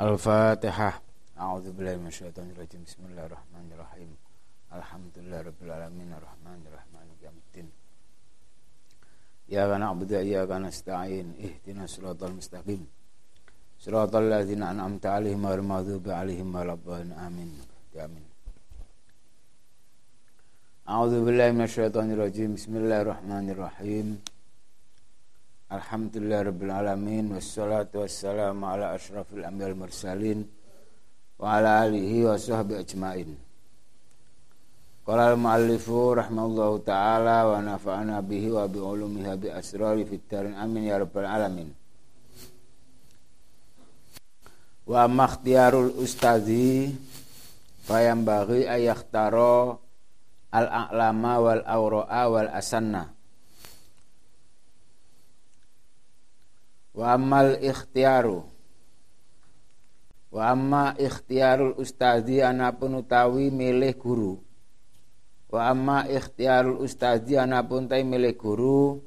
الفاتحة. أعوذ بالله من الشيطان الرجيم. بسم الله الرحمن الرحيم. الحمد لله رب العالمين. الرحمن الرحيم. يوم الدين. إياك يا وإياك استعين اهدنا صراط المستقيم. صراط الذين أنعمت عليهم غير المغضوب عليهم ولا الضالين. آمين. آمين. أعوذ بالله من الشيطان الرجيم. بسم الله الرحمن الرحيم. Alhamdulillah Rabbil Alamin Wassalatu wassalamu ala ashrafil ambil mursalin Wa ala alihi wa sahbihi ajmain Qala al-muallifu rahimahullahu ta'ala Wa nafa'ana bihi wa bi'ulumiha bi asrari fitarin amin ya Rabbil Alamin Wa makhtiyarul ustazi Fayam bagi ayaktaro Al-a'lama wal awra'a wa amal ikhtiaru wa amma ikhtiarul ustadi anapun utawi milih guru. Wa amma ikhtiarul ustadi anapun tai milih guru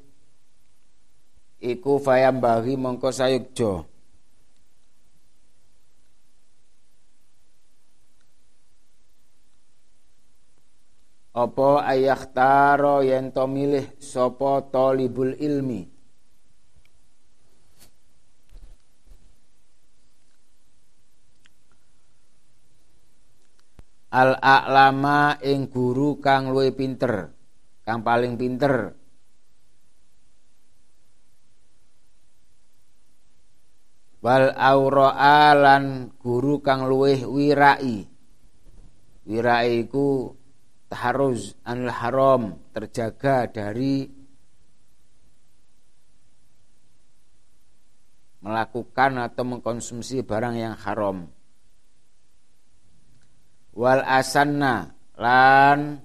iku fayam bagi mongko sayukjo apa ayahtaro yen to milih sapa talibul ilmi al a'lama ing guru kang luwih pinter kang paling pinter. Wal aura'a lan guru kang luwih wirai. Wirai iku taharuz anil haram terjaga dari melakukan atau mengkonsumsi barang yang haram wal asanna lan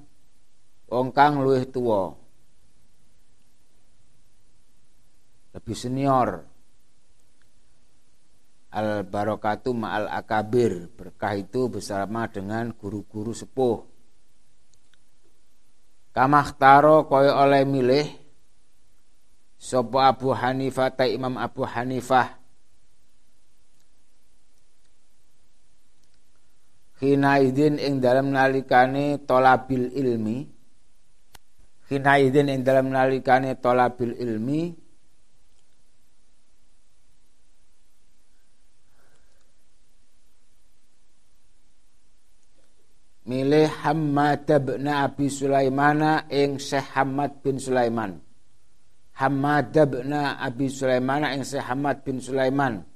wong kang luwih tuwa. Lebih senior. Al barokatu ma'al akabir berkah itu bersama dengan guru-guru sepuh. Kamakhtaro koyo oleh milih sopo Abu Hanifah ta Imam Abu Hanifah Hina idin ing dalam nalikane tolabil ilmi. Hina idin ing dalam nalikane tolabil ilmi. Milih Hamad bin Abi Sulaimana ing Syekh Hamad bin Sulaiman. Hamad bin Abi Sulaimana ing Syekh Hamad bin Sulaiman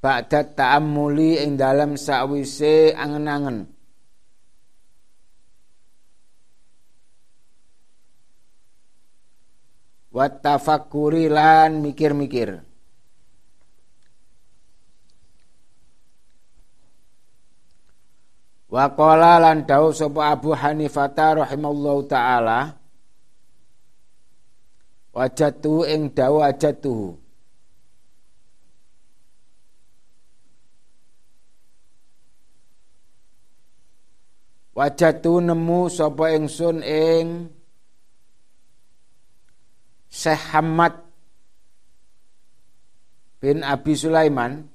Ba'da ta'ammuli ing dalam sawise angen-angen. Wa tafakkuri lan mikir-mikir. Wa qala lan dawuh sapa Abu Hanifah rahimallahu taala wajatu ing dawuh ajatuhu Wajatu nemu sapa ingsun ing Syekh Hamad bin Abi Sulaiman.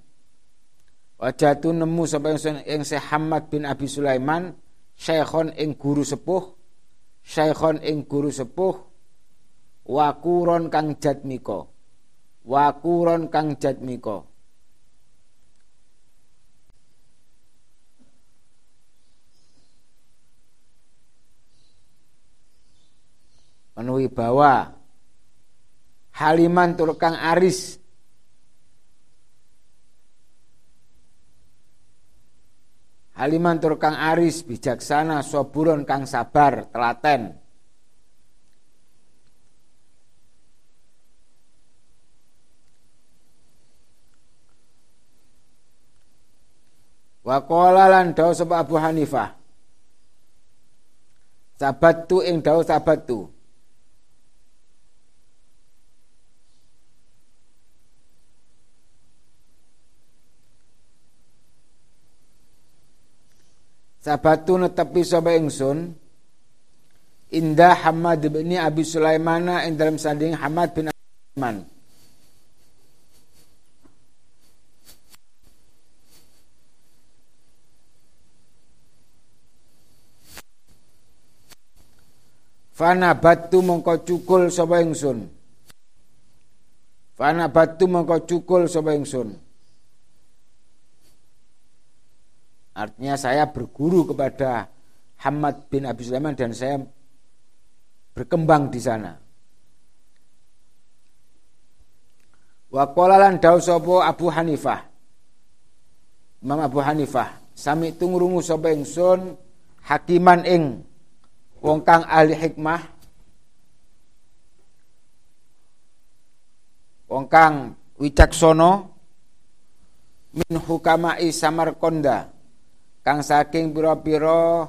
Wajatu nemu sapa ingsun ing Syekh Hamad bin Abi Sulaiman Syekhon ing guru sepuh Syekhon ing guru sepuh Wakuron kang jatmiko Wakuron kang jatmiko menuhi bawa. Haliman tur kang aris. Haliman tur kang aris bijaksana soburon kang sabar telaten. Wa qala lan dawu Abu Hanifah? Sabatu ing dawu sabatu sabatu netepi sapa ingsun indah Hamad bin Abi Sulaimana ing dalam sanding Hamad bin Abi Sulaiman Fana batu mongko cukul sapa ingsun. Fana batu mongko cukul sapa ingsun. Artinya saya berguru kepada Hamad bin Abi Sulaiman dan saya berkembang di sana. Wa qala lan dawu sapa Abu Hanifah. Imam Abu Hanifah, sami tungrungu sapa ingsun hakiman ing wong kang ahli hikmah wong kang wicaksana min hukamai Samarkonda kang saking pira-pira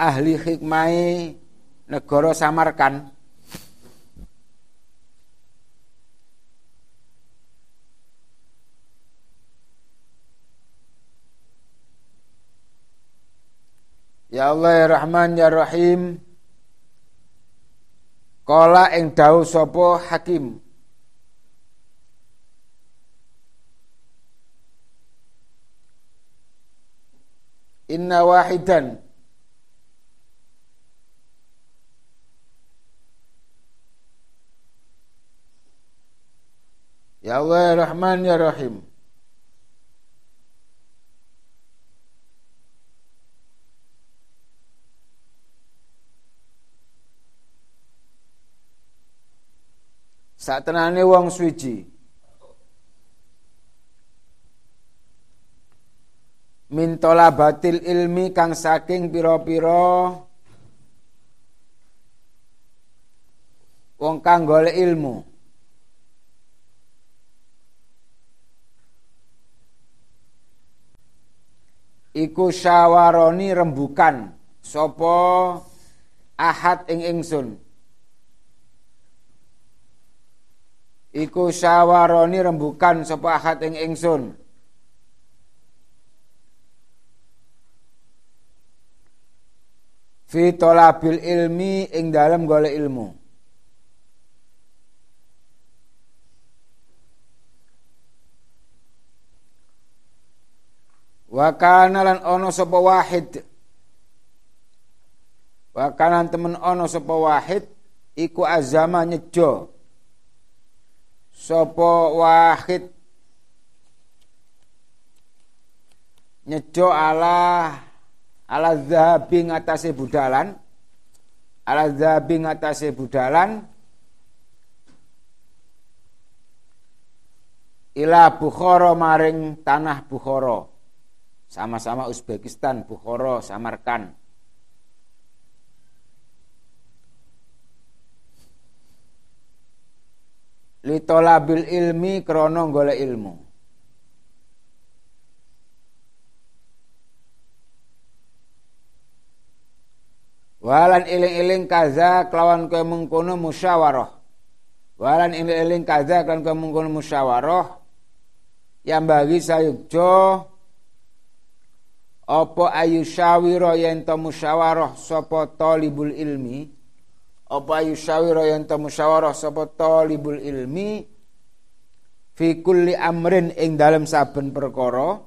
ahli hikmai negara Samarkan. Ya Allah ya Rahman ya Rahim. Kala ing dawuh sapa hakim Inna wahidan. Ya Allah ya Rahman ya Rahim. Saat tenane wong suci Mintola batil ilmi kang saking piro-piro wong kang golek ilmu. Iku syawaroni rembukan. Sopo ahad ing ingsun? Iku syawaroni rembukan sapa ahad ing ingsun fi talabil ilmi ing dalam golek ilmu. Wa kana lan ono sapa wahid? Wa temen ono sapa wahid? Iku azama nyejo. Sopo wahid? Nyejo ala ala zahabi ngatasi budalan. Ala zahabi ngatasi budalan. Ila Bukhara maring tanah Bukhara. Sama-sama Uzbekistan Bukhara Samarkand. Litolabil ilmi krono golek ilmu walan iling-iling kaza kelawan kowe mengkono musyawarah. Walan iling-iling kaza kelawan kowe mengkono musyawarah. Yang bagi sayukjo apa ayu syawiro yen to musyawarah sapa talibul ilmi? Apa yusyawira yang musyawarah sapa talibul ilmi? Fi kulli amrin ing dalam saben perkara.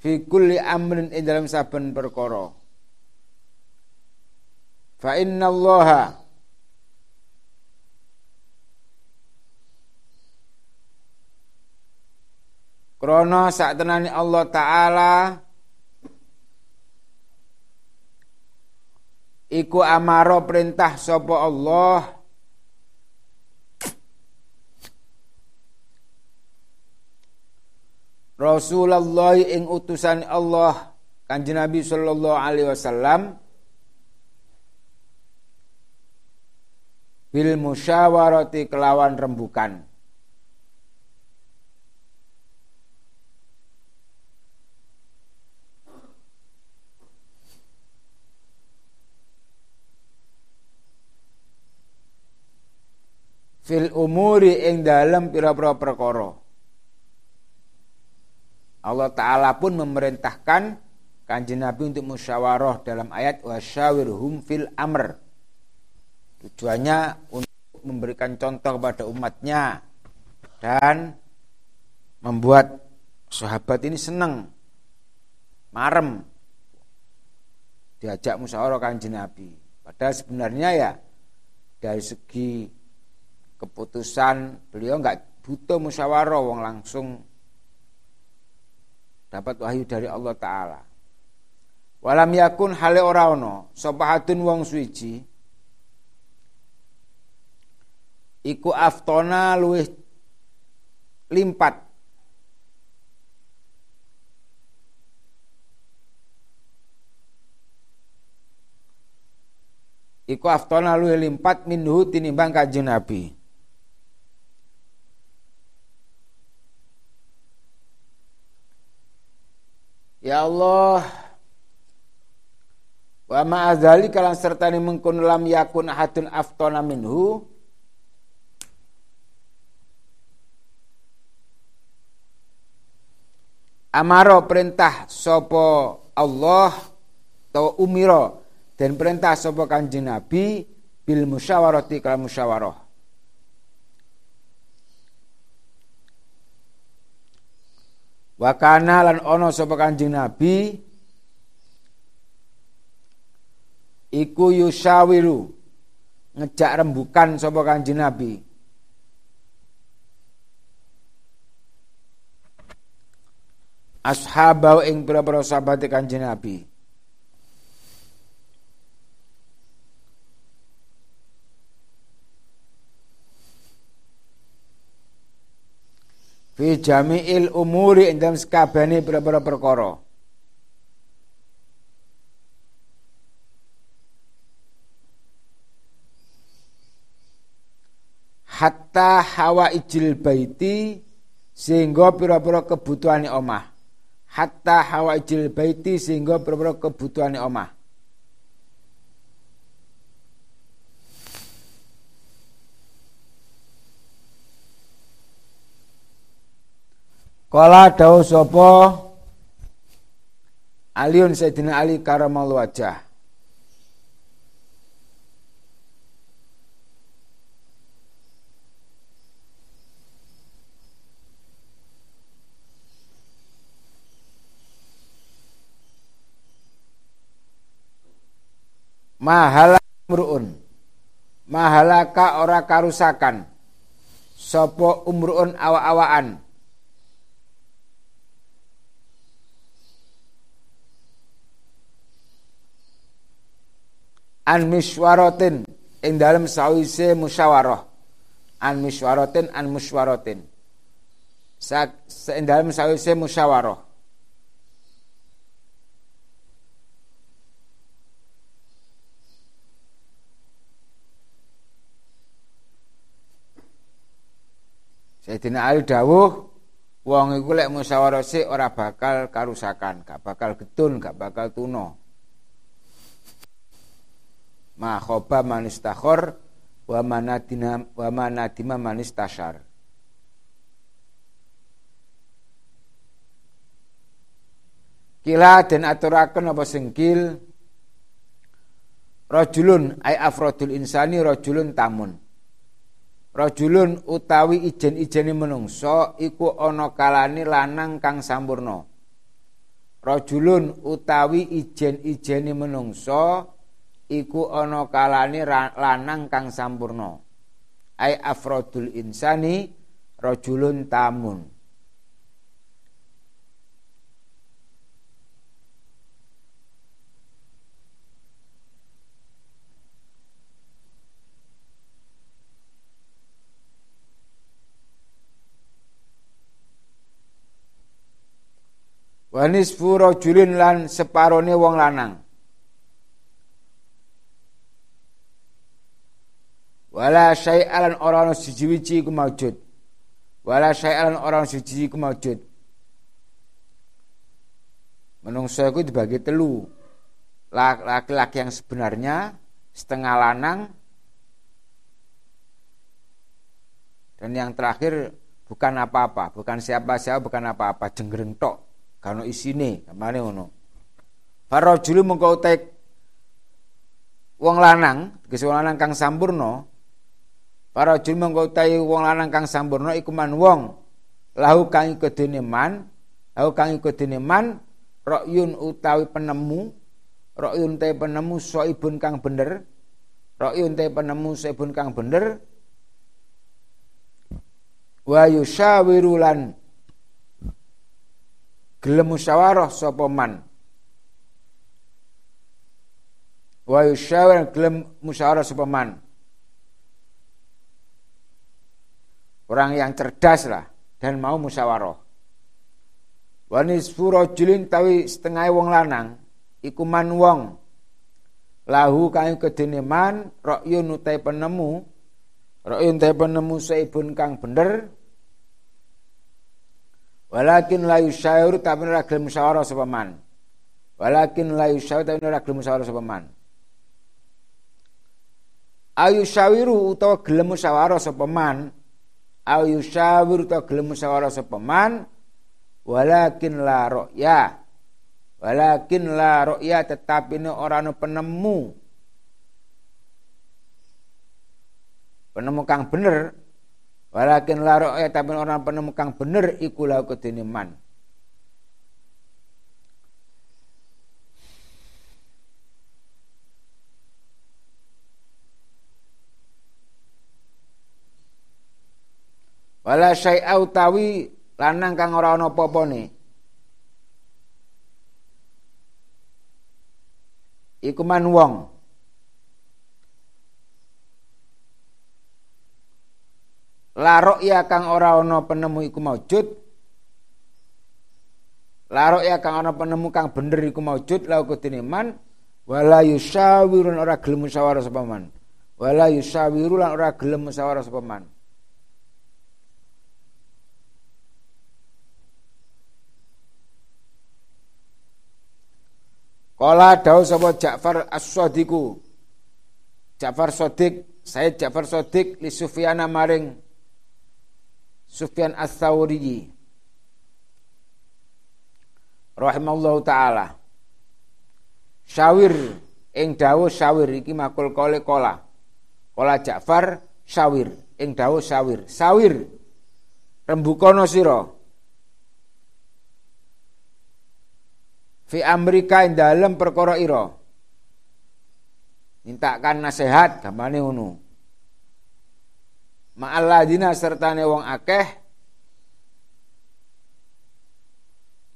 Fi kulli amrin ing dalam saben perkara inna allaha Krono saat tenani Allah Ta'ala iku amaro perintah sapa Allah Rasulullah ing utusan Allah Kanjeng Nabi sallallahu alaihi wasallam bil musyawarati kelawan rembukan fil umuri ing dalam pira-pira perkara. Allah Ta'ala pun memerintahkan kanjeng Nabi untuk musyawarah dalam ayat wasyawirhum fil amr. Tujuannya untuk memberikan contoh kepada umatnya dan membuat sahabat ini senang, marem diajak musyawarah kanjeng Nabi. Padahal sebenarnya ya dari segi keputusan beliau nggak butuh musyawarah wong langsung dapat wahyu dari Allah taala. Walam yakun hale ora ono wong suci iku aftona luwih limpat. Iku aftona luwih limpat minhu tinimbang kanjeng Nabi. Ya Allah Wa ma'azali kalan sertani mengkun lam yakun ahadun aftona minhu Amaro perintah sopo Allah atau umiro dan perintah sopo kanjeng Nabi bil musyawarati kalau musyawarah. Wakana lan ono sapa Kanjeng Nabi iku yusawiru ngejak rembukan sapa Kanjeng Nabi ashabau ing pira-pira sahabat Kanjeng Nabi. Fi jami'il umuri ing dalam sekabehane pira-pira perkara. Hatta hawa ijil baiti sehingga pira-pira kebutuhane omah hatta hawa ijil baiti sehingga pira-pira kebutuhane omah. Kala dawuh sapa? Aliun Sayyidina Ali karamal wajah Mahala umruun. Mahalaka ora karusakan. Sopo umruun awa-awaan. An miswaratin ing dalam sawise musyawarah. An miswaratin an muswaratin sa ing dalam sawise musyawarah Sayyidina Ali dawuh wong iku lek musyawarah sik ora bakal karusakan, gak bakal getun, gak bakal tuno ma khoba manistakhor wa manadina wa manadima manistashar Kila dan aturaken apa sengkil Rajulun ay afrodul insani rajulun tamun Rajulun utawi ijen-ijeni menungso iku ana kalane lanang kang sampurna. Rajulun utawi ijen-ijeni menungso iku ana kalane lanang kang sampurna. Ai afrodul insani rajulun tamun Wanis furo julin lan separone wong lanang. Wala syai'alan orang siji-wiji iku maujud. Wala syai'alan orang siji iku maujud. Menungso iku dibagi telu. Laki-laki yang sebenarnya setengah lanang dan yang terakhir bukan apa-apa. Bukan siapa-siapa bukan apa-apa. Jenggereng tok kano isine kemana ngono? Farajulu mengkau tek wong lanang, tegese wong lanang kang sampurna Para jin mengko wong lanang kang sampurna iku man wong. Lahu kang kedene man, lahu kang kedene man ra'yun utawi penemu ra'yun te penemu soibun kang bener ra'yun te penemu soibun kang bener wa yusyawiru lan gelem musyawarah sapa man? Wa yusyawir gelem musyawarah sapa man? Orang yang cerdas lah dan mau musyawarah. Wanis furajulin tawi setengah wong lanang iku man wong. Lahu kang kedene man ra'yun utai penemu ra'yun utai penemu saibun kang bener walakin la yusyairu tapi ora gelem sapa man. Walakin la yusyairu tapi ora gelem musyawarah sapa man. Ayu syawiru utawa gelem musyawarah sapa man. Ayu syawir utawa gelem musyawarah sapa man. Walakin la ra'ya Walakin la ru'ya tetapi ini orang penemu. Penemu kang bener. Walakin la ru'ya tapi orang penemu kang bener iku kedene man. Wala syai'a utawi lanang kang ora ana apa-apane. iku man wong larok ya kang ora ana penemu iku maujud. Larok ya kang ana penemu kang bener iku maujud la kudine man wala yusawirun ora gelem musyawarah sapa man. Wala yusawiru lan ora gelem musyawarah sapa man. Kala dawuh sapa Ja'far As-Sadiku. Ja'far Sodik, saya Ja'far Sodik li Sufyan maring Sufyan Ats-Tsauri. Rahimallahu taala. Syawir ing dawuh syawir iki makul kole kola. Kola Ja'far syawir ing dawuh syawir. Sawir rembukono sira fi amrika ing dalem perkara ira mintakan nasihat gamane ngono ma'alladina sertane wong akeh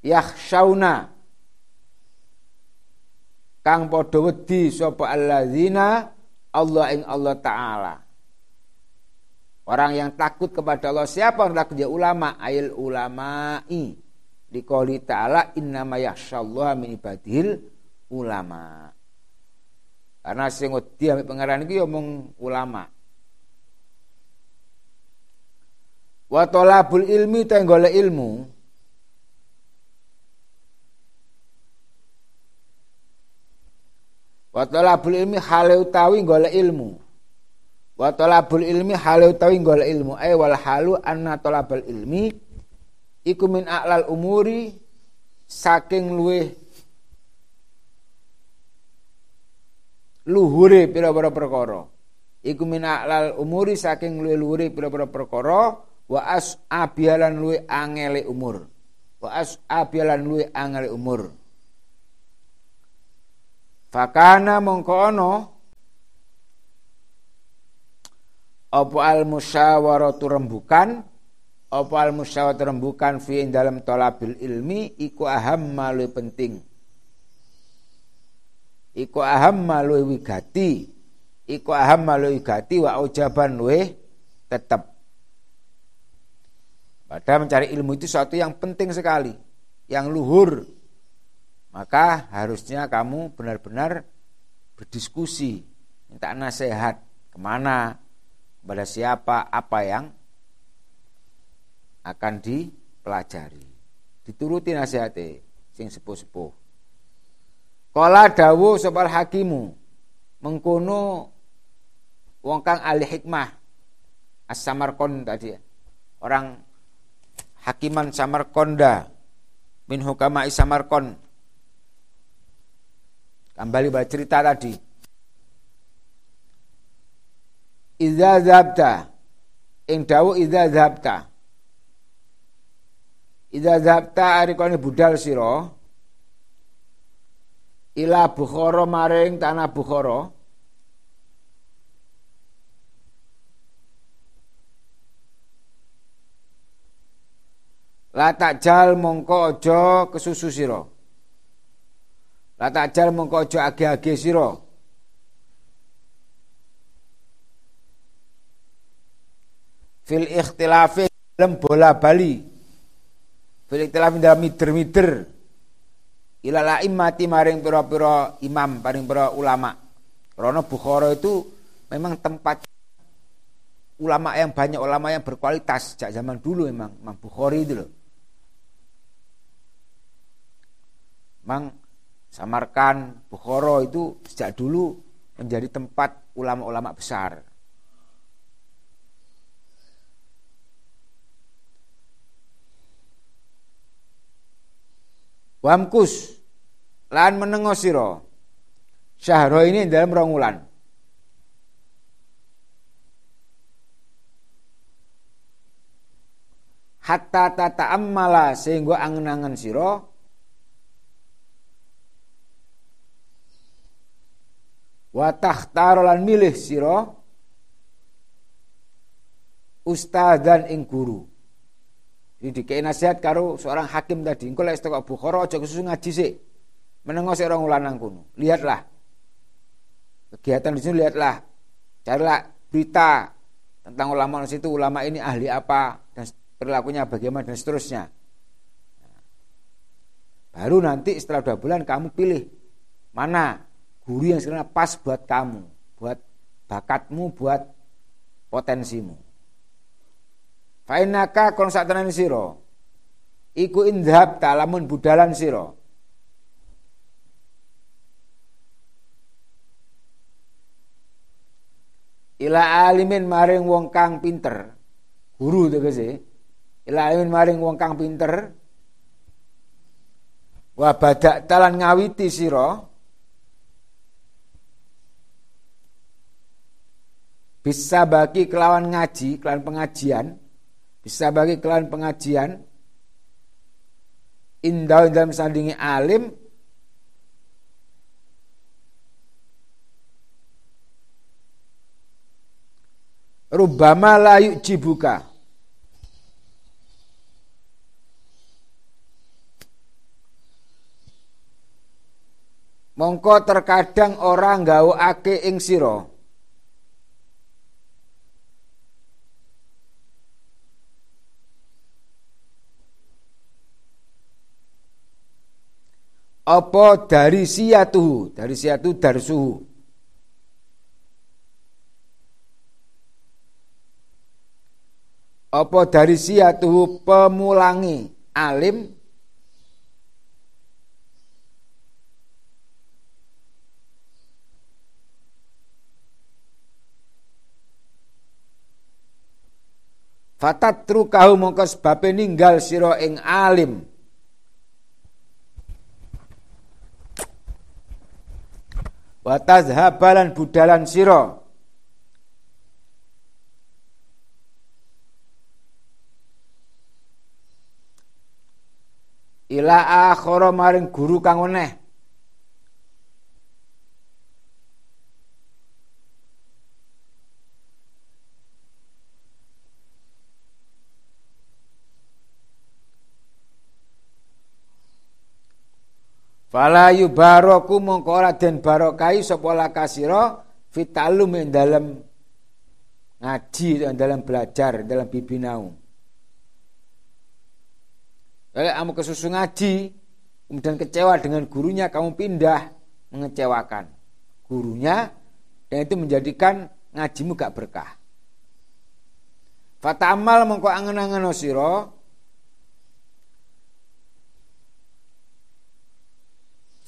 yakhshauna kang padha wedi sapa alladzina? Allah ing Allah taala. Orang yang takut kepada Allah. Siapa yang takut? Ya ulama. Ail ulama'i. Dikoli ta'ala innama yakhsyallaha min ibadil ulama. Karena sing wedi ambek pangeran iki ya mung ulama. Wa talabul ilmi ta golek ilmu. Wa talabul ilmi hale utawi golek ilmu. Wa talabul ilmi hale utawi golek ilmu. Ay wal halu anna talabul ilmi iku min a'lal umuri saking luwe luhure pira-pira perkara iku min a'lal umuri saking luwe luhure pira-pira perkara wa as abialan luwe angele umur. Wa as abialan luwe angele umur. Fakana mongko ana apa al musyawaratu rembukan apa al musyawat rembukan fi dalam tolabil ilmi iku aham malu penting. Iku aham malu wigati. Iku aham malu wigati wa ujaban we tetap pada mencari ilmu itu suatu yang penting sekali yang luhur maka harusnya kamu benar-benar berdiskusi minta nasihat ke mana kepada siapa apa yang akan dipelajari. Dituruti nasihate sing sepuh-sepuh. Kala dawuh sopal hakimu mengkono wong kang ahli hikmah As-Samarkand tadi. Orang hakiman Samarkonda. Min hukama Samarkand. Kembali baca cerita tadi. Idza zabta ing dawuh idza zabta Idza zabta arikane budal sira. Ila Bukhara maring tanah Bukhara La takjal mongko aja kesusu sira. La takjal mongko aja age-age sira. Fil ikhtilafi dalam bola bali. Fil ikhtilafi dalam mider-mider. Ila la imati maring pira-pira imam, paring pira ulama. Karena Bukhara itu memang tempat ulama yang banyak, ulama yang berkualitas sejak zaman dulu memang, Imam Bukhari itu loh. Mang Samarkan, Bukhara itu sejak dulu menjadi tempat ulama-ulama besar. Wamkus lan menengo sira syahro ini dalam rongulan. Hatta tata ammala sehingga angen-angen sira wa takhtarolan milih sira ustadzan ing guru. Jadi dikei nasihat karo seorang hakim tadi, engko lek teko Bukhara aja kesusu ngaji sik. Menengo sik orang kuno. Lihatlah. Kegiatan di sini lihatlah. Carilah berita tentang ulama di situ, ulama ini ahli apa dan perilakunya bagaimana dan seterusnya. Baru nanti setelah dua bulan kamu pilih mana guru yang sebenarnya pas buat kamu, buat bakatmu, buat potensimu. Fainaka kon sak tenan sira iku indhab talamun budalan sira. Ila alimin maring wong kang pinter. Guru tegese. Ila alimin maring wong kang pinter. Wa badak talan ngawiti sira bisa bagi kelawan ngaji, kelawan pengajian, bisa bagi kelawan pengajian, indah dalam sandingi alim, rubama layuk jibuka. Mongko terkadang orang ake ing siro apa dari siatu? Dari siatu darsuhu apa dari siatu pemulangi? Alim. Fatat trukahu mongko sebabe ninggal sira ing alim wa tazhabalan budalan sira. Ila akhara maring guru kang weneh Fala yubaraku mongko ora den barokai sapa lakasira fitalum ing dalam ngaji dan dalam belajar dalam bibinau. Kalau kamu kesusu ngaji, kemudian kecewa dengan gurunya, kamu pindah mengecewakan gurunya, dan itu menjadikan ngajimu gak berkah. Fatamal mongko angen-angen sira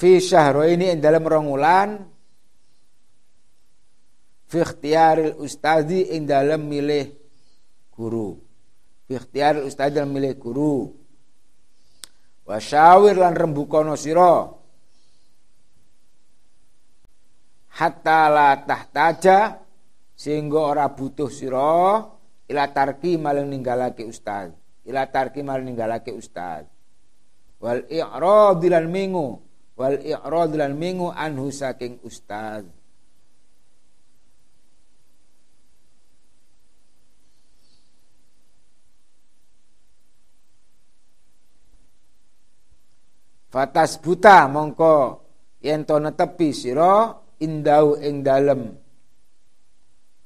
fi ini ing dalam rongulan fi ikhtiyaril ustadi ing dalam milih guru. Fi ikhtiyaril ustadi dalam milih guru. Wa syawir lan rembukono sira. Hatta la tahtaja sehingga ora butuh sira ila tarki maling ninggalake ustaz. Ila tarki maling ninggalake ustaz. Wal i'rad mingu wal i'rad lan mingu anhu saking ustaz. Fatas buta mongko yen to netepi sira indau ing dalem.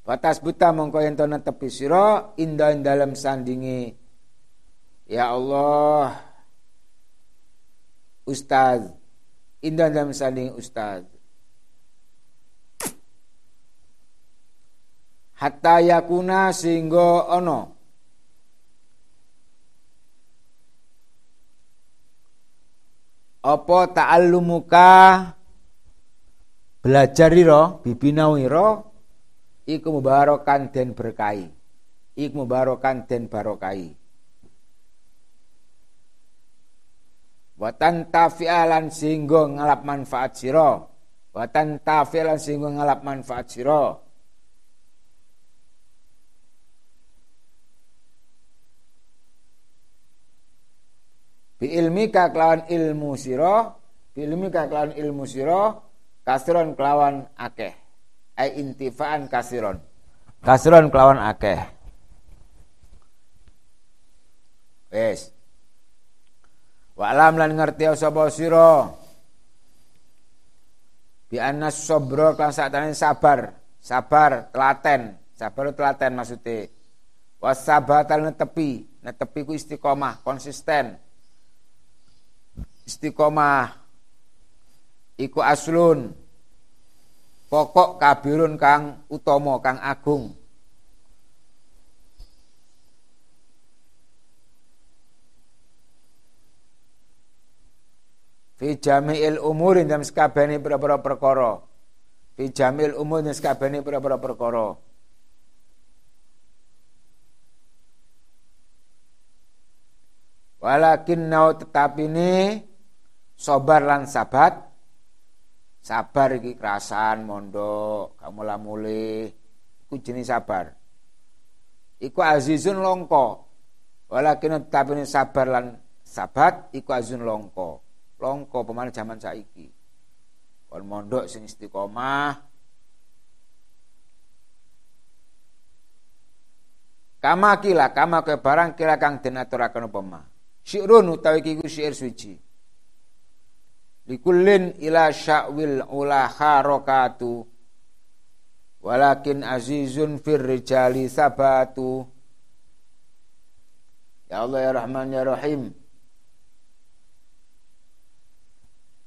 Fatas buta mongko yen to netepi sira indah ing dalem sandingi Ya Allah Ustaz indah dalam sanding Ustaz. Hatta yakuna sehingga ono. Apa ta'allumuka? Belajar ira bibinau ira iku mubarokan den berkahi. Iku mubarokan den barokai watan tafialan sehingga ngalap manfaat sira watan tafialan sehingga ngalap manfaat sira Bi ilmika kelawan ilmu sira, bi ilmika kelawan ilmu sira, kasiron kelawan akeh. Ai intifaan kasiron. Kasiron kelawan akeh. Wes. Wa alam lan ngerti sapa sira. Bi annas sabra kan sakjane sabar, sabar telaten, sabar telaten maksudnya. Wasabatan netepi, netepi ku istiqomah, konsisten istiqomah iku aslun pokok kabirun kang utama kang agung fi jami'il umur dalam sekabehane pira-pira perkara. Fi jami'il umur dalam sekabehane pira-pira perkara. Walakin nau tetapi ini Sobar lan sabat. Sabar iki kerasan mondok kamu lamule iku jenis sabar. Iku azizun longko. Walakin tapi sabar lan sabat iku azizun longko longko pemain zaman saiki. Kon mondok sing istiqomah. Kama kila kama ke barang kila kang den aturaken upama syi'run utawi iku syair suci. Likullin ila sya'wil ula harokatu walakin azizun fir rijali sabatu. Ya Allah ya Rahman ya Rahim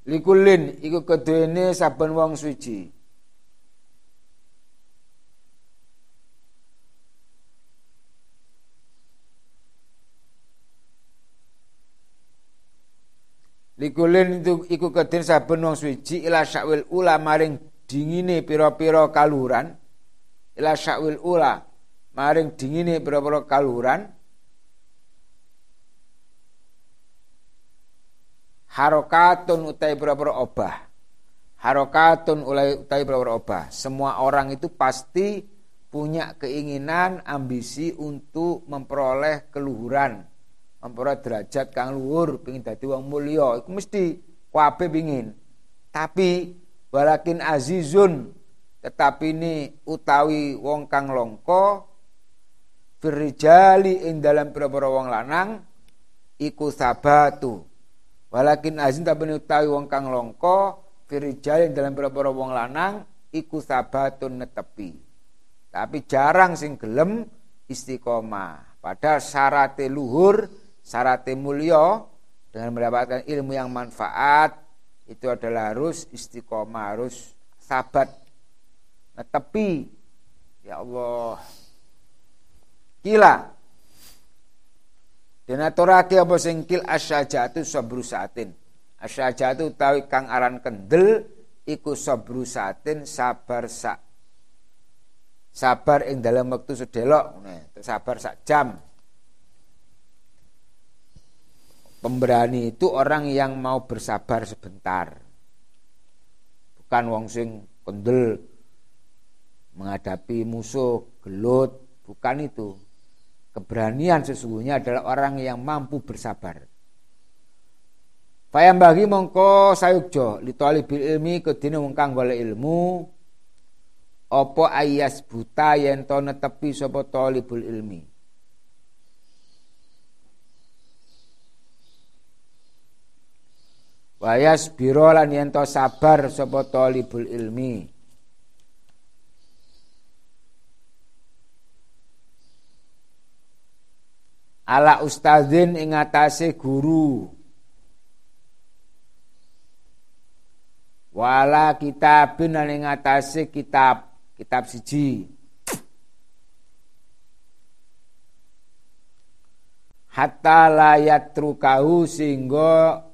likullin iku keduene saben wong suci. Likulin itu iku kedin saben wong suci. Ila syakwil ula maring dingine pira-pira kaluran ila syakwil ula maring dingine pira-pira kaluran harokatun utai pira-pira obah. Harokatun utai pira-pira obah. Semua orang itu pasti punya keinginan ambisi untuk memperoleh keluhuran. Memperoleh derajat kang luhur pingin dadi wong mulya. Iku mesti kabeh pingin. Tapi walakin azizun tetapi ini utawi wong kang longko firrijali ing dalam pira-pira wong lanang iku sabatu walakin azin ini utawi wong kang longko firrijali ing dalam pira-pira wong lanang iku sabatun netepi tapi jarang sing gelem istiqomah padahal syarat luhur syarat mulia dengan mendapatkan ilmu yang manfaat itu adalah harus istiqomah, harus sabat. Nah, tepi ya Allah. Kila dan aturake apa sing kil asyajatu sabru saatin. Asyajatu tawi kang aran kendel iku sabru saatin sabar sak sabar ing dalam waktu sedelok sabar sak jam Pemberani itu orang yang mau bersabar sebentar. Bukan wong sing kendel menghadapi musuh, gelut, bukan itu. Keberanian sesungguhnya adalah orang yang mampu bersabar. Fayam bagi mongko sayukjo li talibil ilmi kedine wong kang golek ilmu apa ayas buta yen to netepi sapa talibul ilmi. Wayas biro lan yen to sabar sapa talibul ilmi. Ala ustazin ing atase guru. Wala kitabin ing atase kitab kitab siji. Hatta layat trukahu sehingga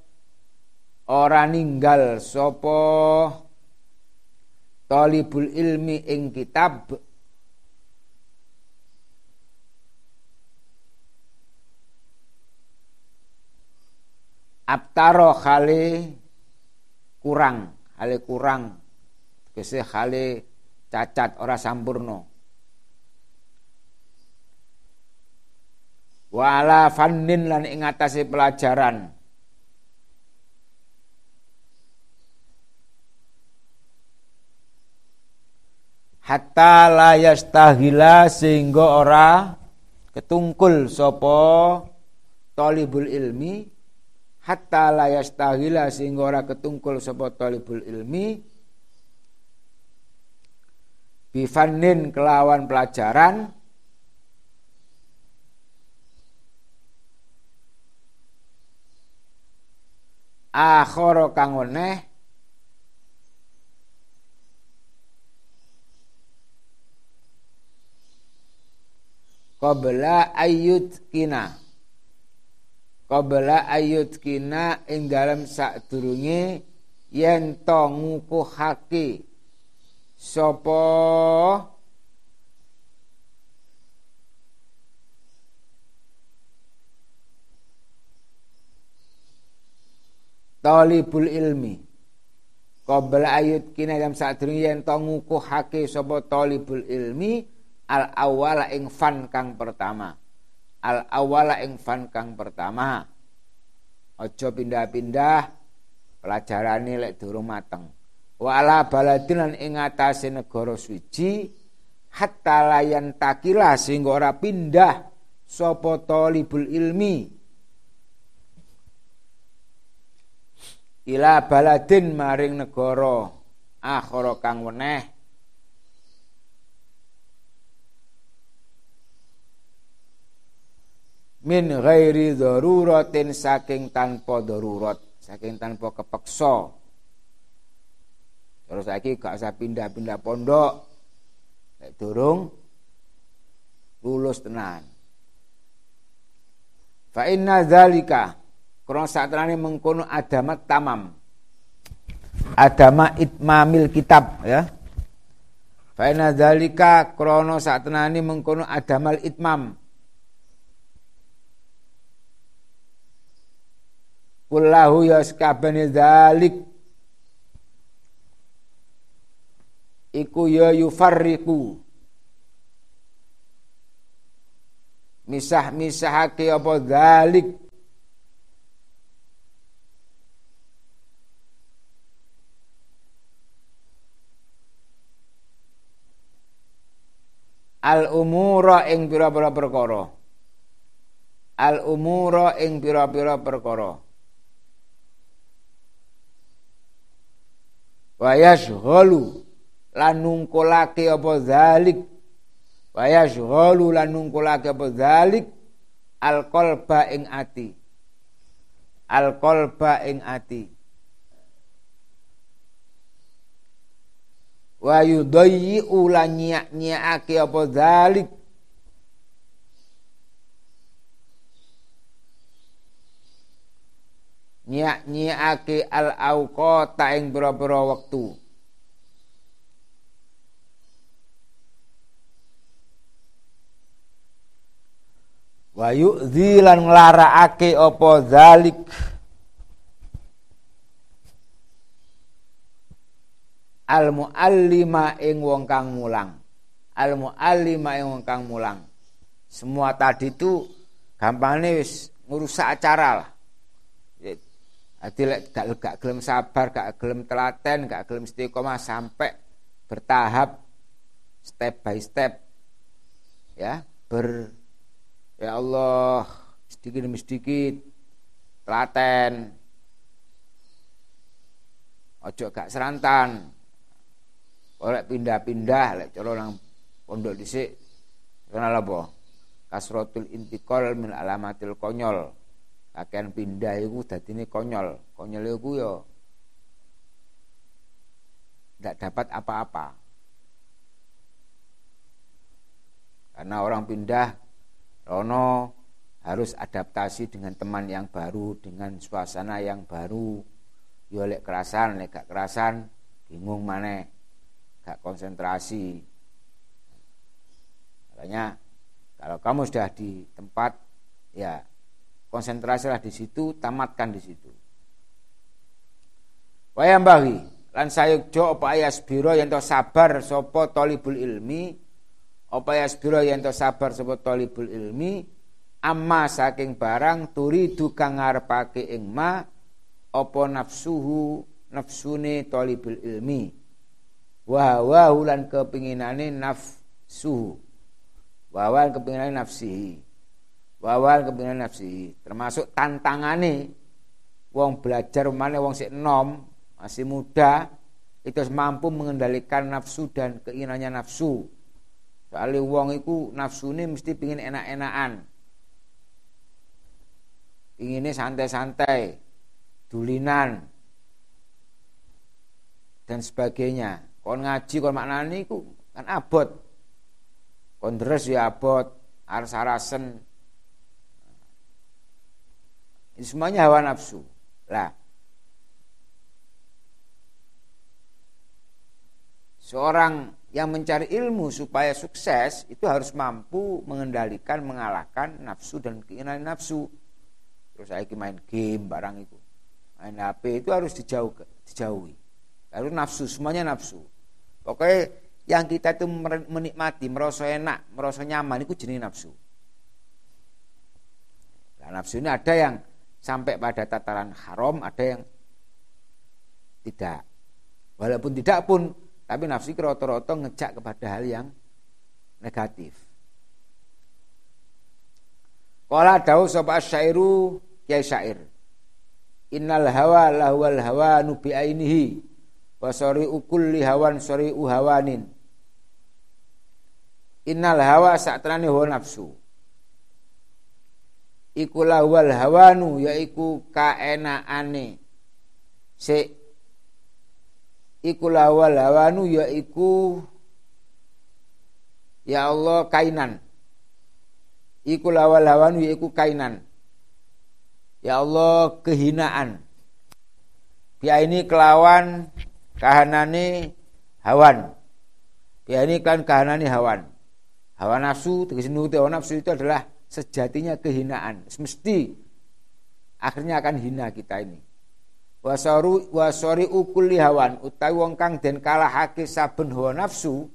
ora ninggal sopo talibul ilmi ing kitab abtaro khali kurang hale kurang. Kese hale cacat ora sampurno wala fannin lan ing atase pelajaran. Hatta la yastahila sehingga ora ketungkul sopo talibul ilmi hatta la yastahila ora ketungkul sapa talibul ilmi bifannin kelawan pelajaran. Akhara kang weneh qabla ayyut kina qabla ayut kina ing dalam sadurunge yen to ngukuhake. Sapa talibul ilmi. Qabla ayut kina dalam sadurunge yen to ngukuhake sapa talibul ilmi al awala ing fan kang pertama al awala ing fan kang pertama. Ojo pindah-pindah pelajarane lek durung mateng. Wa ala baladin ing atase negara suci hatta layan takila sehingga ora pindah sapa talibul ilmi. Ila baladin maring negara akhara kang weneh min ghairi daruratin saking tanpa darurat, saking tanpa kepeksa. Terus lagi gak usah pindah-pindah pondok. Nek durung lulus tenan. Fa inna zalika krana satrane mengkono adamat tamam. Adama itmamil kitab ya. Fa inna zalika krana satrane mengkono adamal itmam kullahu yaskabani dzalik. Iku ya yufarriqu. Misah-misahake apa dzalik? Al umura ing pira-pira perkara. Al umura ing pira-pira perkara wa yashghalu lan nungkulake apa zalik? Wa yashghalu lan nungkulake apa zalik? Al qalba ing ati. Al qalba ing ati. Wa yudayyi ulan nyiak-nyiake apa zalik nyiak-nyiake al auqata ing pira-pira wektu. Wa yu'dzi lan nglarakake apa zalik al muallima ing wong kang mulang. Al muallima ing wong kang mulang. Semua tadi itu gampangnya wis ngurusak acara lah Jadi gak, gak gelem sabar, gak gelem telaten, gak gelem istiqomah sampai bertahap step by step ya ber ya Allah sedikit demi sedikit telaten. Ojo gak serantan. Oleh pindah-pindah lek cara nang pondok dhisik kenal apa? Kasrotul intikal min alamatil konyol akan pindah iku dadine konyol. Konyol iku yo tidak dapat apa-apa. Karena orang pindah Rono harus adaptasi dengan teman yang baru dengan suasana yang baru. Yo lek kerasan lek gak kerasan bingung mana gak konsentrasi. Makanya kalau kamu sudah di tempat ya konsentrasilah di situ tamatkan di situ. Wayang bagi lan sayukjo apa ayas biro yang to sabar sopo tolibul ilmi? Apa ayas biro yang to sabar sopo tolibul ilmi? Amma saking barang turi dukang ngarepake ing ma apa nafsuhu nafsune talibul ilmi? Wa wa hulan kepinginane nafsu wa wa kepinginane nafsihi wa wa kepinginane nafsihi termasuk tantangane wong belajar mana wong sik enom masih muda itu mampu mengendalikan nafsu dan keinginannya nafsu soalnya wong itu nafsu ini mesti pingin enak-enakan pinginnya santai-santai dulinan dan sebagainya. Kon ngaji kon maknani ku kan abot. Kon deres ya abot, aras-arasen. Ini semuanya hawa nafsu. Lah. Seorang yang mencari ilmu supaya sukses itu harus mampu mengendalikan, mengalahkan nafsu dan keinginan nafsu. Terus saya main game barang itu main HP itu harus dijauh, dijauhi. Harus nafsu, semuanya nafsu. Pokoknya yang kita itu menikmati, merasa enak, merasa nyaman itu jenis nafsu. Nah, nafsu ini ada yang sampai pada tataran haram, ada yang tidak. Walaupun tidak pun, tapi nafsu itu roto-roto ngejak kepada hal yang negatif. Kala dawu sapa syairu kiai syair. Innal hawa lahwal hawa nubi ainihi wa ukulli hawan sari hawanin. Innal hawa saktenane hawa nafsu. Iku lahwal hawanu yaiku kaenaane. Se iku lahwal hawanu yaiku ya Allah kainan. Iku lawal hawanu yaiku kainan Ya Allah kehinaan. Biar ini kelawan kahanani hawan. Biar ini kan kahanani hawan. Hawa nafsu, tegas nuruti hawa nafsu itu adalah sejatinya kehinaan. Semesti akhirnya akan hina kita ini. Wasaru wasori ukuli hawan utawi wong kang den kalahake saben hawa nafsu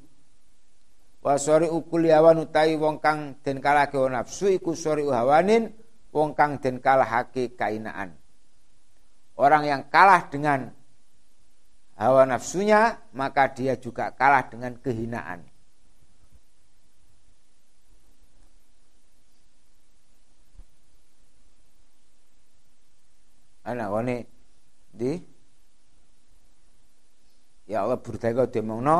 wasori ukuli hawan utawi wong kang den kalahake hawa nafsu iku sori hawanin wong kang den kalahake kainaan. Orang yang kalah dengan hawa nafsunya, maka dia juga kalah dengan kehinaan. Anak wani di Ya Allah burdaya demongno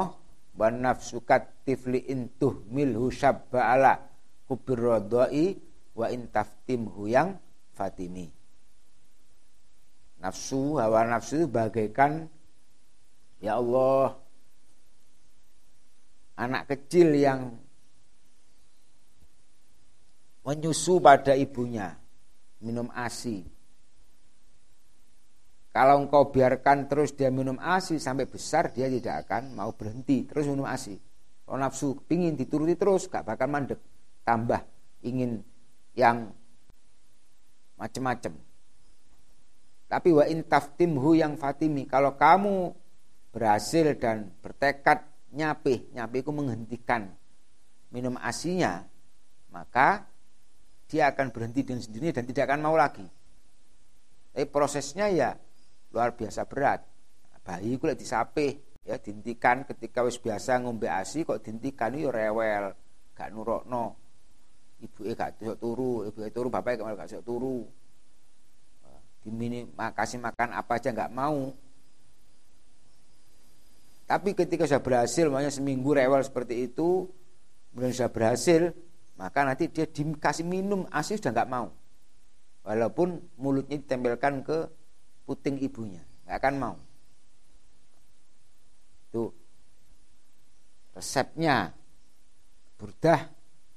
wa nafsukat tifli intuh milhu syabba ala kubir wa intaftim huyang fatimi. Nafsu, hawa nafsu itu bagaikan ya Allah anak kecil yang menyusu pada ibunya minum ASI. Kalau engkau biarkan terus dia minum ASI sampai besar dia tidak akan mau berhenti terus minum ASI. Kalau nafsu pingin dituruti terus gak bakal mandek. Tambah ingin yang macam-macam. Tapi wa intaftimhu yang fatimi, kalau kamu berhasil dan bertekad nyapih, itu menghentikan minum asinya, maka dia akan berhenti dengan sendirinya dan tidak akan mau lagi. Tapi prosesnya ya luar biasa berat. Bayi ku lek disapih ya dintikan ketika wis biasa ngombe ASI kok dintikan yo rewel, gak nurokno. Ibuke gak iso turu, ibuke turu bapake gak gak iso turu. Dimini makasih makan apa aja nggak mau. Tapi ketika sudah berhasil, makanya seminggu rewel seperti itu, kemudian sudah berhasil, maka nanti dia dikasih minum ASI sudah nggak mau. Walaupun mulutnya ditempelkan ke puting ibunya, nggak akan mau. Itu resepnya burdah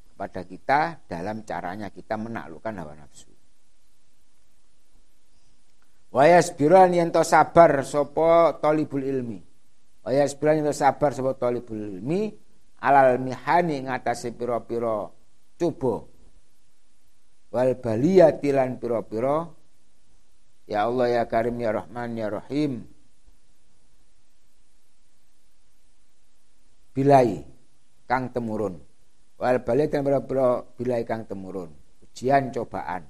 kepada kita dalam caranya kita menaklukkan hawa nafsu. Wayas biran yang sabar sopo tolibul ilmi. Wayas biran yang sabar sopo tolibul ilmi alal mihani ngatasi piro-piro coba wal baliyati lan pira-pira ya Allah ya Karim ya Rahman ya Rahim. Bilai kang temurun. Wal baliyati lan pira-pira bilai kang temurun. Ujian cobaan.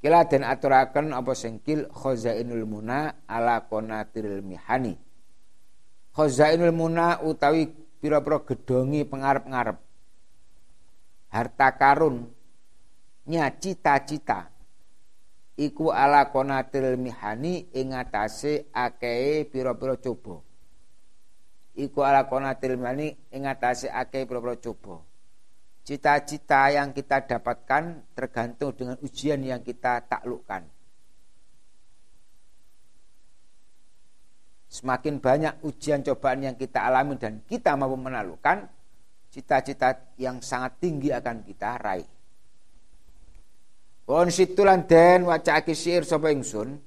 Kila den aturaken apa sengkil? Khazainul muna ala qanatiril mihani. Khazainul muna utawi pira-pira gedongi pengarep-ngarep. Harta karun nya cita-cita iku ala konatil mihani ing atase akeh pira-pira coba. Iku ala konatil mihani ing atase akeh pira-pira coba. Cita-cita yang kita dapatkan tergantung dengan ujian yang kita taklukkan. Semakin banyak ujian cobaan yang kita alami dan kita mampu menaklukkan, cita-cita yang sangat tinggi akan kita raih. Won situlan den waca syair sapa ingsun.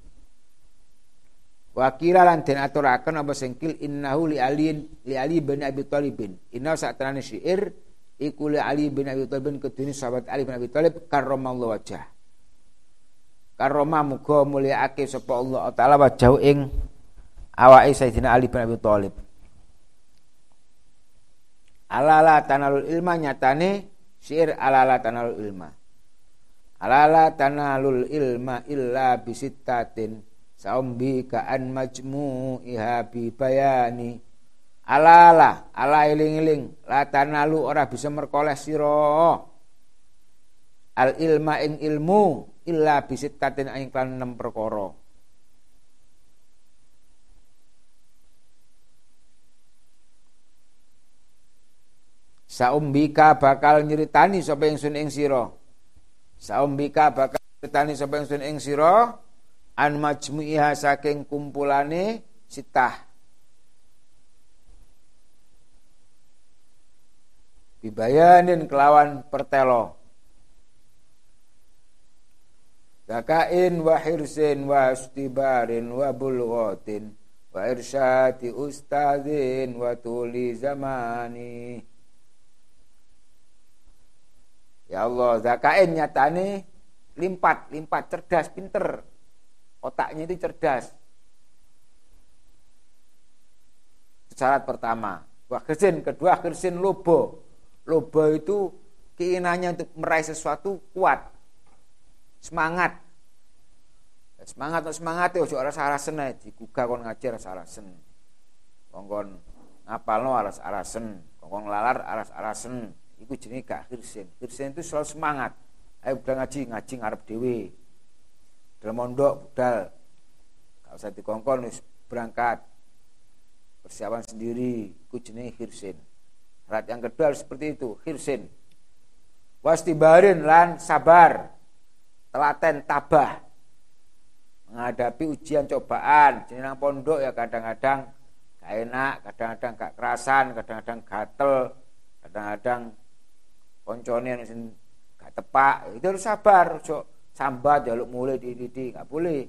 Wakila lan den aturaken apa innahu li alin li ali bin Abi Thalibin. Inna satrane syair iku li Ali bin Abi Thalibin kedune sahabat Ali bin Abi Thalib karramallahu wajah. Karoma muga mulyaake sapa Allah taala wajah ing awake Sayyidina Ali bin Abi Thalib alala tanalul ilma nyatane syair alala tanalul ilma alala tanalul ilma illa bisittatin saumbi ka'an majmu'iha bi bayani. Alala ala iling-iling. La tanalu ora bisa merkoleh sira. Al ilma ing ilmu illa bisittatin ing kan 6 perkara. Saumbika bakal nyeritani sapa ingsun ing sira. Saumbika bakal nyeritani sapa ingsun ing sira an majmu'iha saking kumpulane sitah. Bibayanin kelawan pertelo. Zakain wa hirsin wa istibarin wa bulghatin wa irsyati ustazin wa tuli zamani. Ya Allah, zakain nyatane limpat, limpat, cerdas, pinter. Otaknya itu cerdas. Syarat pertama. Wah, kersin, kedua kersin lobo. Lobo itu keinginannya untuk meraih sesuatu kuat. Semangat. Semangat semangat ya ojo rasa arasen ae digugah kon ngajar rasa arasen. Kongkon ngapalno aras arasen, kongkon lalar aras arasen. Iku jenenge gak hirsin. Hirsin itu selalu semangat. Ayo budal ngaji, ngaji ngarep dhewe. Dalam mondok budal. Gak usah dikongkon wis berangkat. Persiapan sendiri, iku jenenge hirsin. Syarat yang kedua harus seperti itu, hirsin. Wastibarin lan sabar. Telaten tabah. Menghadapi ujian cobaan. Jeneng pondok ya kadang-kadang gak enak, kadang-kadang gak kerasan, kadang-kadang gatel, kadang-kadang koncone sing gak tepak itu harus sabar ojo sambat jaluk mulai di di nggak boleh.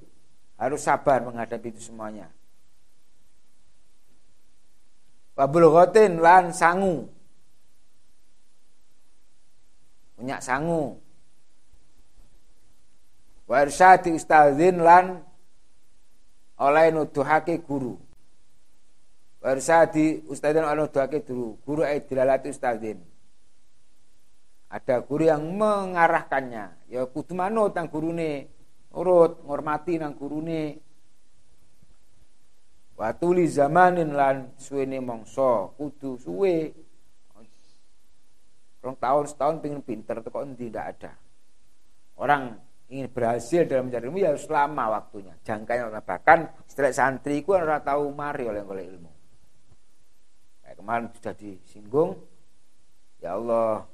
Harus sabar menghadapi itu semuanya. Wabul ghotin lan sangu. Punya sangu. Wa irsyadi ustadzin lan oleh nuduhake guru. Wa irsyadi ustadzin oleh nuduhake guru. Guru ay dilalati ustadzin ada guru yang mengarahkannya. Ya kudu manut nang gurune. urut ngormati nang gurune. Watuli zamanin lan suwene mongso kudu suwe. Rong tahun setahun pengen pinter kok tidak ada. Orang ingin berhasil dalam mencari ilmu ya harus lama waktunya. Jangkanya bahkan setelah santri ku ora tahu mari oleh oleh ilmu. Kayak kemarin sudah disinggung ya Allah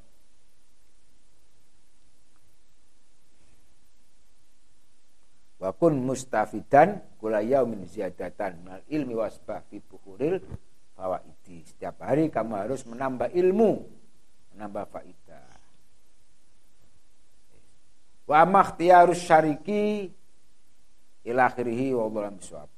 wa kun mustafidan kula yaumin ziyadatan. Mal ilmi wasbah fi buhuril fawaidi. Setiap hari kamu harus menambah ilmu menambah faidah wa makhtiyarus syariki ila akhirih wa bisawab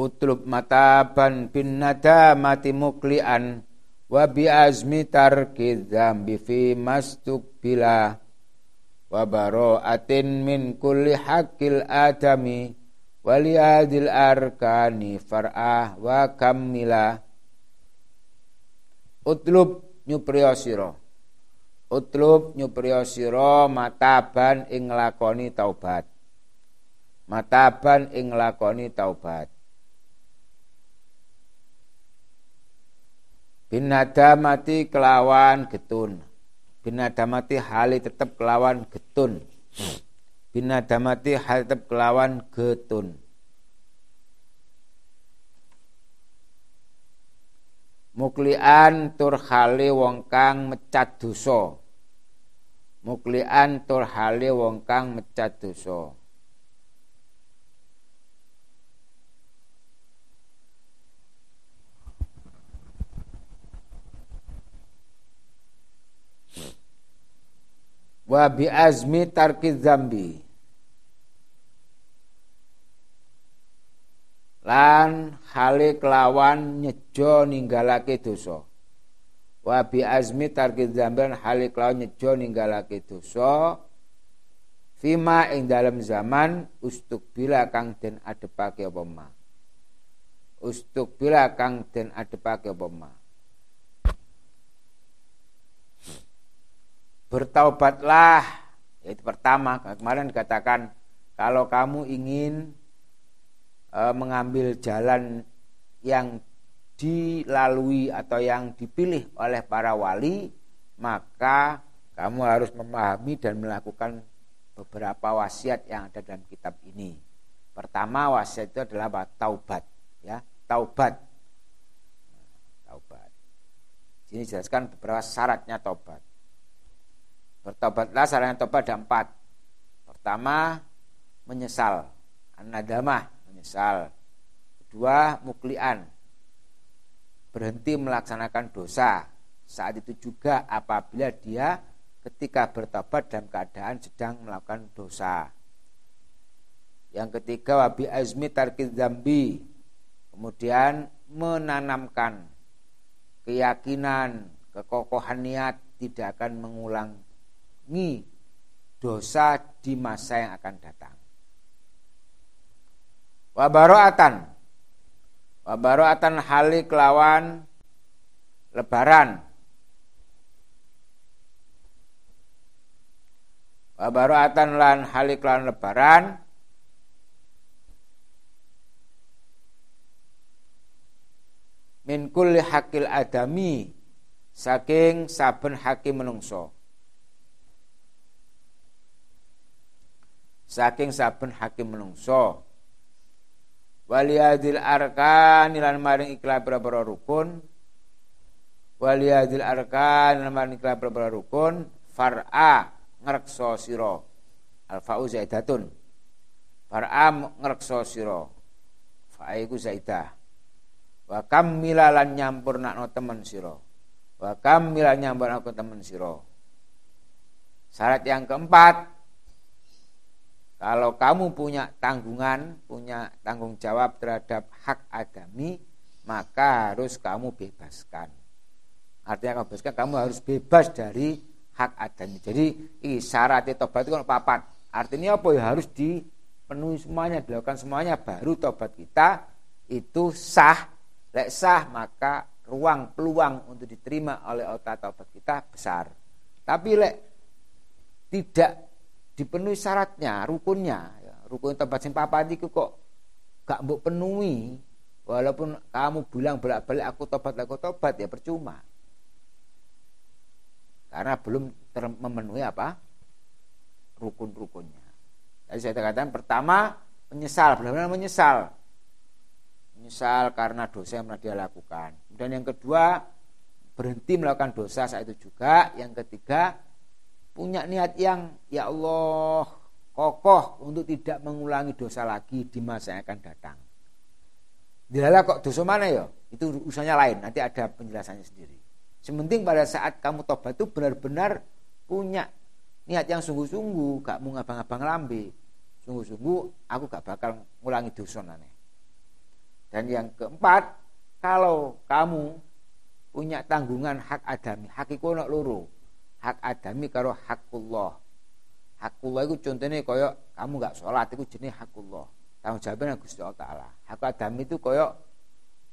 utlub mataban bin nadamati muklian wa bi azmi tarki dzambi fi bila wa bara'atin min kulli haqqil adami wali adil arkani far'ah wa kamila utlub nyupriya sira. Utlub nyupriya sira mataban ing lakoni taubat. Mataban ing lakoni taubat binadamati kelawan getun. Binadamati hali tetap kelawan getun. Binadamati hali tetap kelawan getun. Muklian tur hali wong kang mecat dosa. Muklian tur hali wong kang mecat dosa wa bi azmi tarki zambi. Lan hale kelawan nyejo ninggalake dosa. Wa bi azmi tarki zambi hale kelawan nyejo ninggalake dosa. Fima ing dalam zaman ustuk bila kang den adepake apa ma? Ustuk bila kang den adepake apa ma bertaubatlah itu pertama kemarin dikatakan kalau kamu ingin e, mengambil jalan yang dilalui atau yang dipilih oleh para wali maka kamu harus memahami dan melakukan beberapa wasiat yang ada dalam kitab ini. Pertama wasiat itu adalah taubat, ya, taubat. taubat. Sini jelaskan beberapa syaratnya taubat. Bertobatlah sarannya tobat ada empat. Pertama, menyesal. An-nadamah, menyesal. Kedua, muklian. Berhenti melaksanakan dosa. Saat itu juga apabila dia ketika bertobat dalam keadaan sedang melakukan dosa. Yang ketiga, wabi azmi tarkid zambi. Kemudian menanamkan keyakinan, kekokohan niat tidak akan mengulang mengurangi dosa di masa yang akan datang. Wabaroatan Wabaroatan halik lawan lebaran. Wabaroatan lan halik lawan lebaran. Min kulli hakil adami saking saben hakim menungso saking saben hakim menungso. Waliyadil arkan lan maring ikhlas pira rukun. Waliyadil arkan lan maring ikhlas pira rukun. Far'a ngrekso sira. Alfa'u zaidatun. Far'a ngrekso sira. Fa'iku zaidah. Wa kam milalan nyampurnakno temen sira. Wa kam milal nyampurnakno temen sira. Syarat yang keempat kalau kamu punya tanggungan, punya tanggung jawab terhadap hak adami, maka harus kamu bebaskan. Artinya kamu bebaskan, kamu harus bebas dari hak adami. Jadi syarat tobat itu kan papat. Artinya apa ya harus dipenuhi semuanya, dilakukan semuanya, baru tobat kita itu sah Lek sah maka ruang peluang untuk diterima oleh otak taubat kita besar. Tapi lek tidak dipenuhi syaratnya, rukunnya, ya, rukun tempat sing papat itu kok gak mbok penuhi, walaupun kamu bilang bolak-balik aku tobat, aku tobat ya percuma. Karena belum memenuhi apa? rukun-rukunnya. Tadi saya katakan pertama menyesal, benar-benar menyesal menyesal karena dosa yang pernah dia lakukan. Dan yang kedua, berhenti melakukan dosa saat itu juga. Yang ketiga, punya niat yang ya Allah kokoh untuk tidak mengulangi dosa lagi di masa yang akan datang. Dilala kok dosa mana ya? Itu urusannya lain, nanti ada penjelasannya sendiri. Sementing pada saat kamu tobat itu benar-benar punya niat yang sungguh-sungguh, gak mau ngabang-abang lambe. Sungguh-sungguh aku gak bakal ngulangi dosa nanti. Dan yang keempat, kalau kamu punya tanggungan hak adami, hak iku nak loro. Hak adami karo hakullah. Hakullah itu contohnya koyo kamu gak sholat itu jenis hakullah. Tanggung jawabnya Gusti Allah Taala. Hak adami itu koyo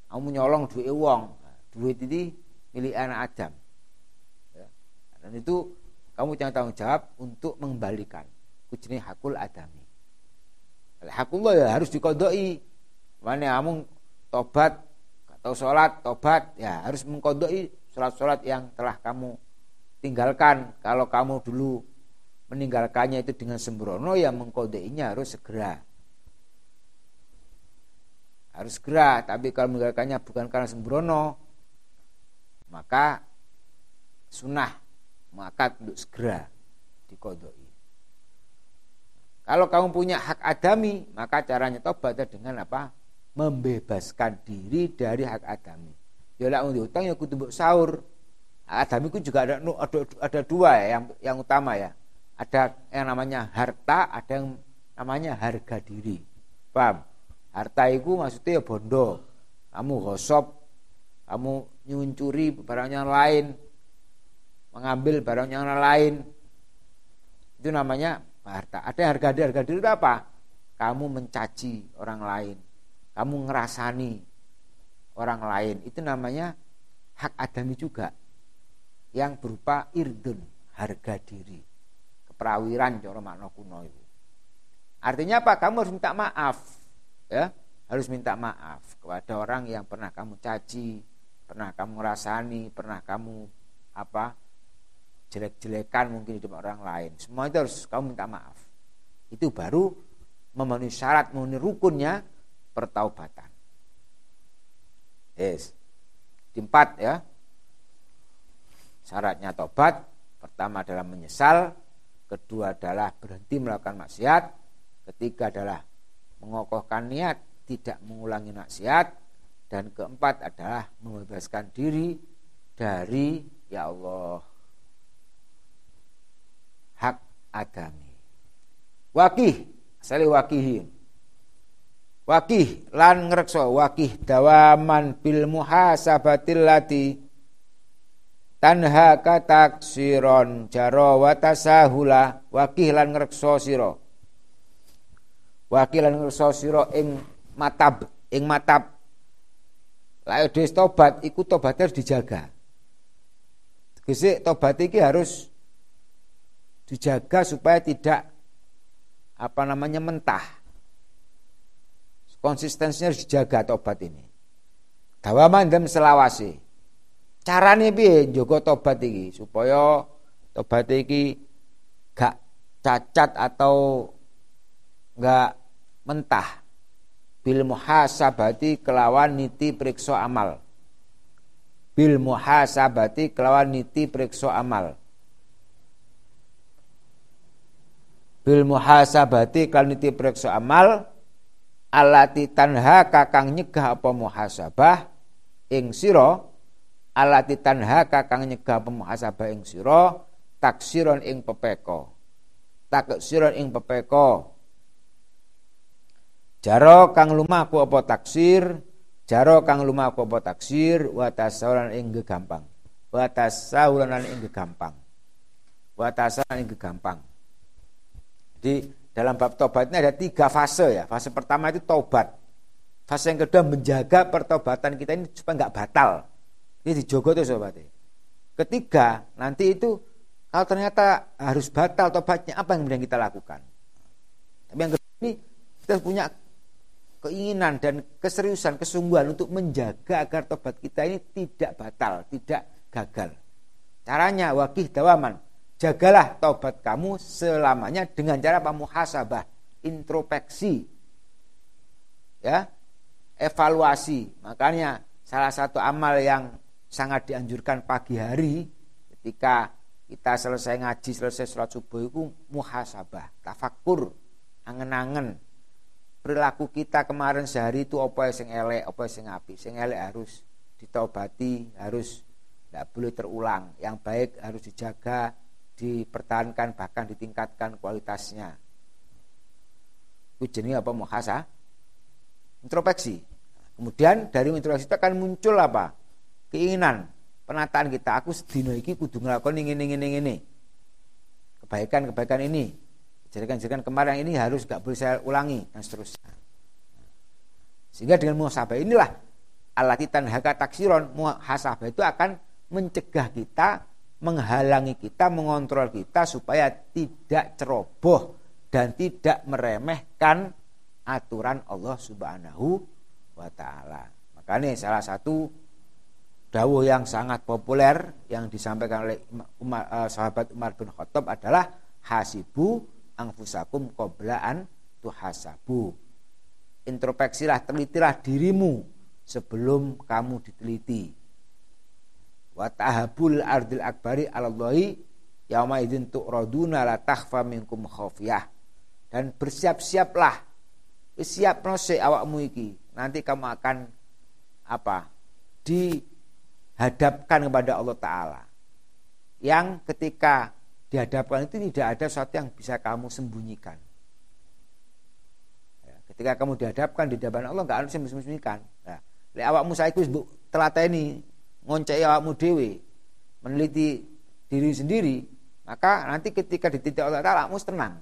kamu nyolong duit uang, duit ini milik anak Adam. Ya. Dan itu kamu jangan tanggung jawab untuk mengembalikan. Itu jenis hakul adami. Hakullah ya harus dikodoi Mana kamu tobat atau sholat tobat ya harus mengkodoi sholat-sholat yang telah kamu tinggalkan. Kalau kamu dulu meninggalkannya itu dengan sembrono ya mengkodeinya harus segera. Harus segera, tapi kalau meninggalkannya bukan karena sembrono maka sunnah maka untuk segera dikodoi. Kalau kamu punya hak adami, maka caranya tobat dengan apa? membebaskan diri dari hak adami. Ya lek utang ya kudu mbok sahur. Adami ku juga ada, ada ada dua ya yang yang utama ya. Ada yang namanya harta, ada yang namanya harga diri. Paham? Harta itu maksudnya ya bondo. Kamu gosop, kamu nyuncuri barang yang lain, mengambil barang yang lain. Itu namanya harta. Ada harga diri, harga diri itu apa? Kamu mencaci orang lain kamu ngerasani orang lain itu namanya hak adami juga yang berupa irdun harga diri keperawiran cara makna kuno itu artinya apa kamu harus minta maaf ya harus minta maaf kepada orang yang pernah kamu caci pernah kamu ngerasani pernah kamu apa jelek-jelekan mungkin di orang lain semua itu harus kamu minta maaf itu baru memenuhi syarat memenuhi rukunnya pertaubatan. Yes. Empat ya. Syaratnya tobat, pertama adalah menyesal, kedua adalah berhenti melakukan maksiat, ketiga adalah mengokohkan niat tidak mengulangi maksiat, dan keempat adalah membebaskan diri dari ya Allah hak adami. Wakih, sali wakihin Wakih lan ngrekso wakih dawaman bil muhasabatil lati tanha kataksiron jaro wa tasahula wakih lan ngrekso sira wakih lan ngrekso sira ing matab ing matab lae dhewe tobat iku tobat harus dijaga Gesik tobat iki harus dijaga supaya tidak apa namanya mentah. Konsistensinya harus dijaga tobat ini. Dawa mandem selawasi. Carane piye njogo tobat iki supaya tobat iki gak cacat atau gak mentah. Bil muhasabati kelawan niti periksa amal. Bil muhasabati kelawan niti periksa amal. Bil muhasabati kelawan niti periksa amal alati tanha kakang nyegah apa muhasabah ing sira alati tanha kakang nyegah apa muhasabah ing sira taksiron ing pepeko. Taksiron ing pepeko. Jaro kang lumaku apa taksir? Jaro kang lumaku apa taksir? Wa tasawuran ing gampang. Wa tasawuran ing gampang. Wa tasawuran ing gampang. Jadi dalam bab tobat ini ada tiga fase ya. Fase pertama itu tobat. Fase yang kedua menjaga pertobatan kita ini supaya nggak batal. Ini dijogo tuh sobat. Ketiga, nanti itu kalau ternyata harus batal tobatnya, apa yang kemudian kita lakukan? Tapi yang kedua ini kita punya keinginan dan keseriusan, kesungguhan untuk menjaga agar tobat kita ini tidak batal, tidak gagal. Caranya wakih dawaman Jagalah taubat kamu selamanya dengan cara apa? Muhasabah, introspeksi. Ya. Evaluasi. Makanya salah satu amal yang sangat dianjurkan pagi hari ketika kita selesai ngaji, selesai sholat subuh itu muhasabah, tafakur, angen-angen. Perilaku kita kemarin sehari itu apa yang elek, apa yang api. Sing elek harus ditobati, harus tidak boleh terulang. Yang baik harus dijaga, dipertahankan bahkan ditingkatkan kualitasnya. Itu apa muhasa? Introspeksi. Kemudian dari introspeksi itu akan muncul apa? Keinginan, penataan kita. Aku sedino iki kudu nglakoni ngene ngene ngene. Kebaikan-kebaikan ini. Jadikan-jadikan kemarin ini harus gak boleh saya ulangi dan seterusnya. Sehingga dengan muhasabah inilah alatitan haka taksiron muhasabah itu akan mencegah kita menghalangi kita, mengontrol kita supaya tidak ceroboh dan tidak meremehkan aturan Allah Subhanahu wa taala. Makanya salah satu dawuh yang sangat populer yang disampaikan oleh Umar, uh, sahabat Umar bin Khattab adalah hasibu angfusakum qoblaan tuhasabu. Introspeksilah, telitilah dirimu sebelum kamu diteliti. Wa tahabul ardil akbari alallahi yauma idzin tu'raduna la takhfa minkum khafiyah. Dan bersiap-siaplah. Siap nose awakmu iki. Nanti kamu akan apa dihadapkan kepada Allah taala. Yang ketika dihadapkan itu tidak ada sesuatu yang bisa kamu sembunyikan. Ya, ketika kamu dihadapkan di hadapan Allah nggak yang sembunyikan nah, awakmu saiki wis telateni ngoncei awakmu dewe meneliti diri sendiri maka nanti ketika dititik Allah Ta'ala kamu tenang